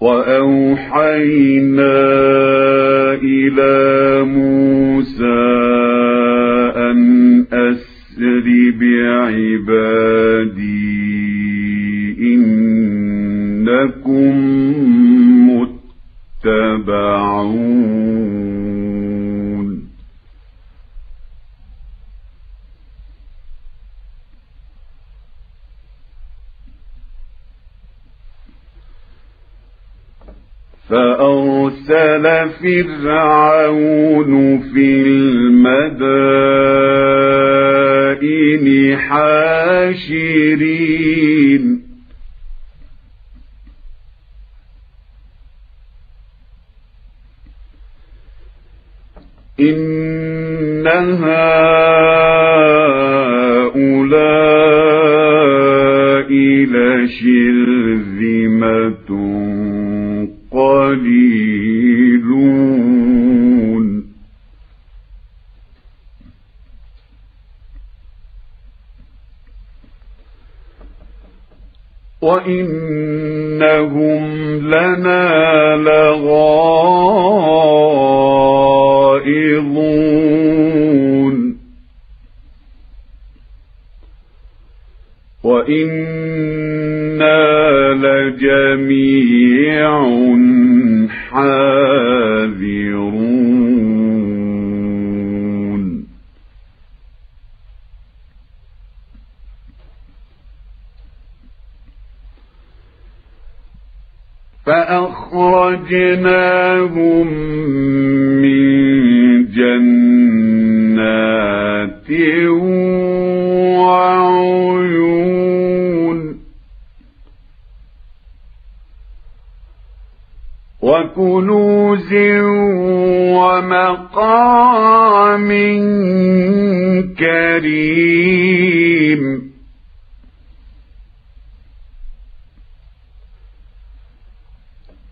وأوحينا إلى موسى أن أسر بعبادي فأرسل فرعون في المدائن حاشرين. إن هؤلاء لشرذمة وإنهم لنا لغائظون وإنا لجميع حاذرون فأخرجناهم من جنات وعيون وكنوز ومقام كريم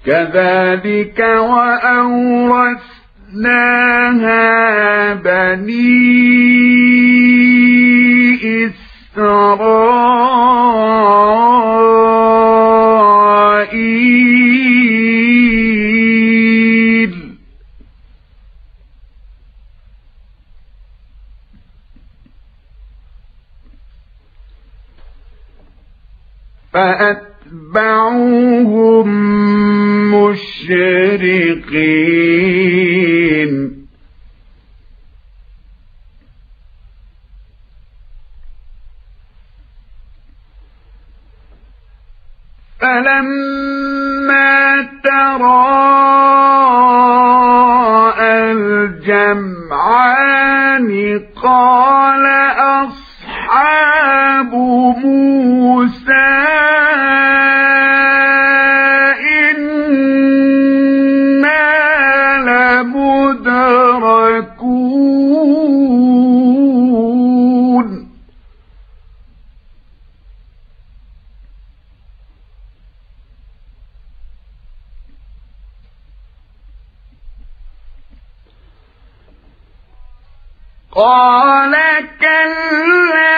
كذلك وأورثناها بني إسرائيل. فأتبعوهم مشرقين فلما تراءى الجمعان قال أصحاب موسى قال كلا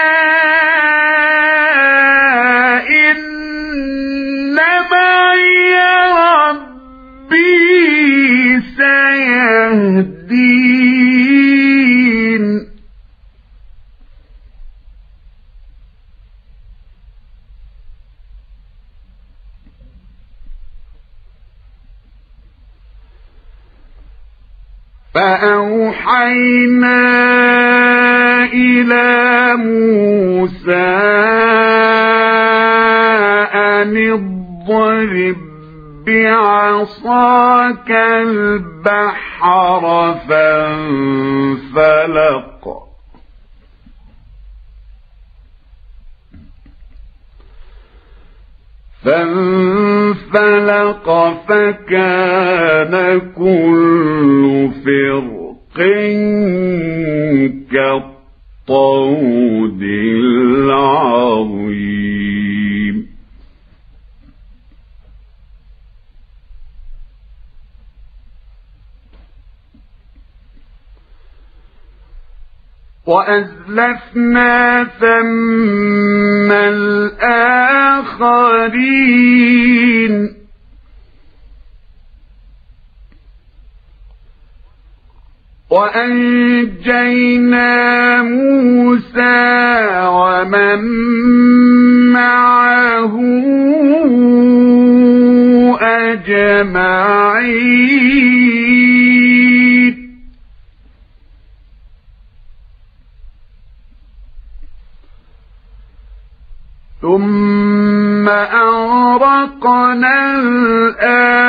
إن معي ربي سيهدين. فأوحينا موسى أن اضرب بعصاك البحر فانفلق. فانفلق فكان كل فرق كالطود العظيم. وأزلفنا ثم الآخرين. وأنجينا موسى ومن معه أجمعين. ثم أغرقنا الآخرين.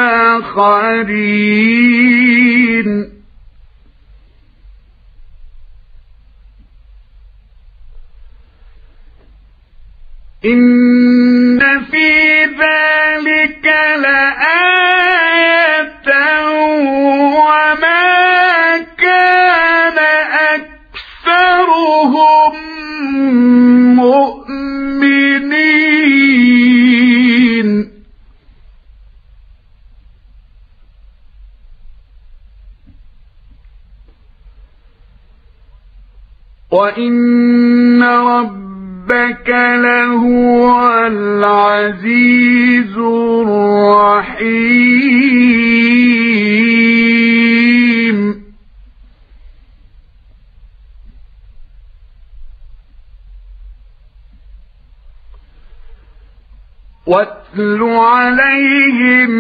وإن ربك لهو العزيز الرحيم واتل عليهم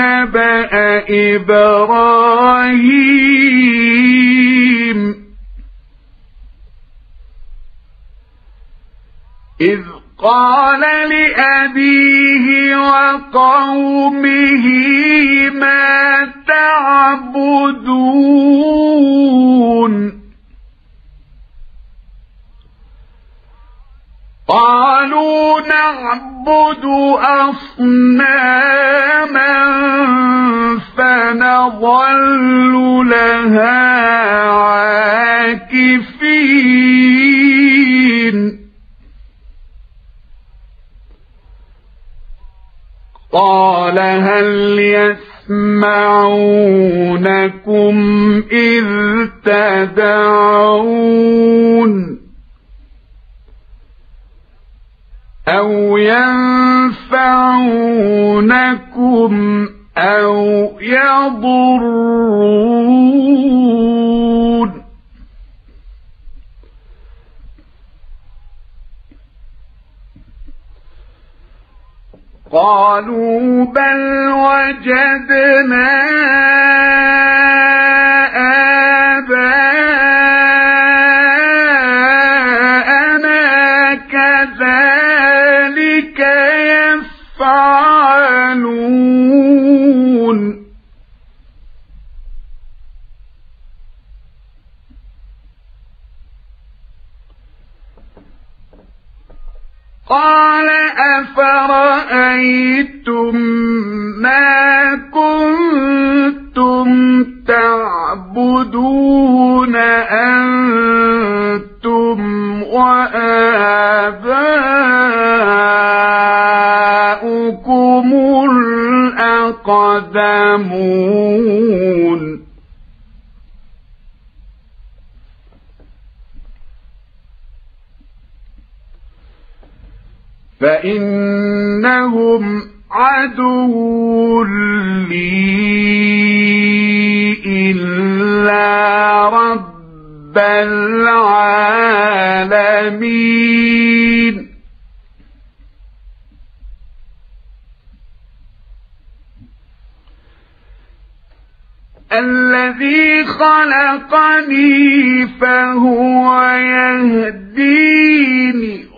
نبأ إبراهيم إذ قال لأبيه وقومه ما تعبدون؟ قالوا نعبد أصناما فنظل لها يسمعونكم إذ تدعون أو ينفعونكم أو يضرون قالوا بل وجدنا آباءنا كذلك يفعلون. قال أفرأيتم ما كنتم تعبدون أنتم وآباؤكم الأقدمون فإنهم عدو لي إلا رب العالمين. الذي خلقني فهو يهديني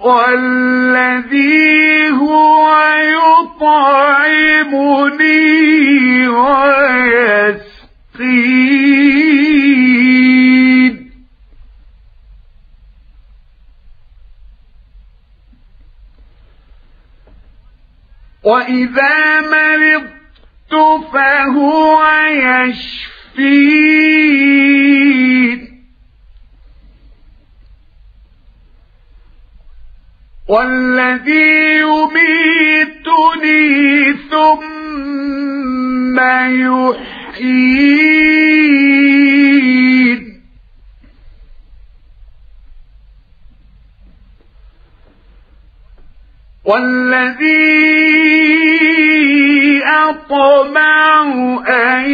والذي هو يطعمني ويسقين. وإذا مرضت فهو يشفين. والذي يميتني ثم يحيين. والذي أطمع أن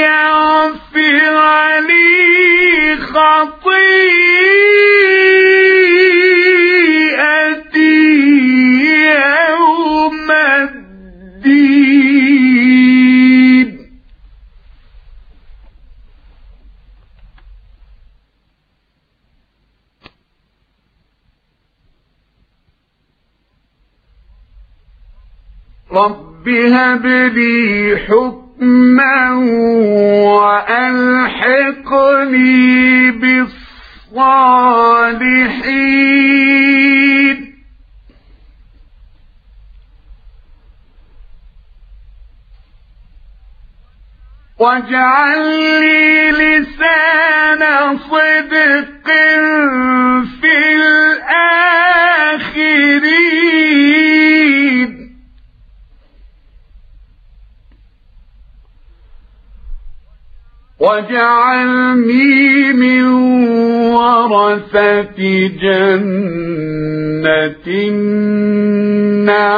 يغفر لي خطيئتي رب هب لي حكما وألحقني بالصالحين. واجعل لي لسان صدق واجعلني من ورثة جنة النعيم.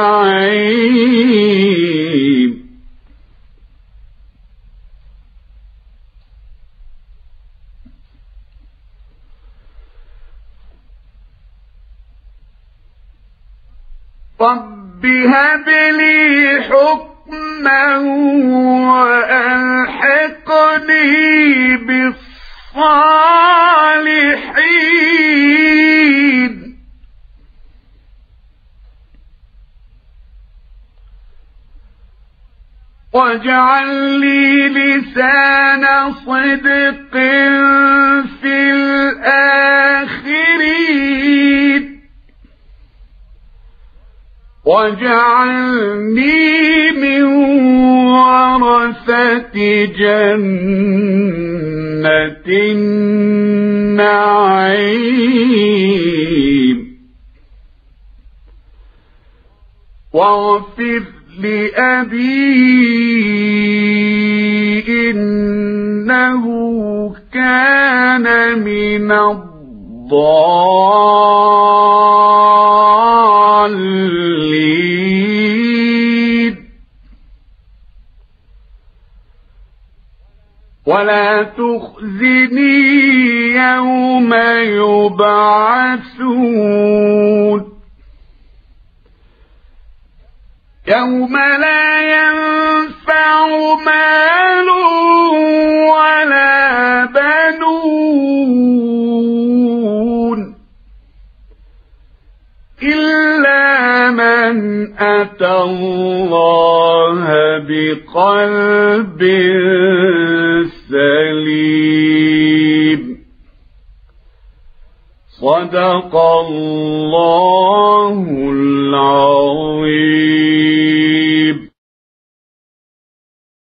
رب هب لي حكما وألحقني واجعل لي لسان صدق في الآخرين. واجعلني من ورثة جنة النعيم. واغفر لأبي إنه كان من الضالين. ولا تخزني يوم يبعثون. يوم لا ينفع مال ولا بنون إلا من أتى الله بقلب سليم صدق الله العظيم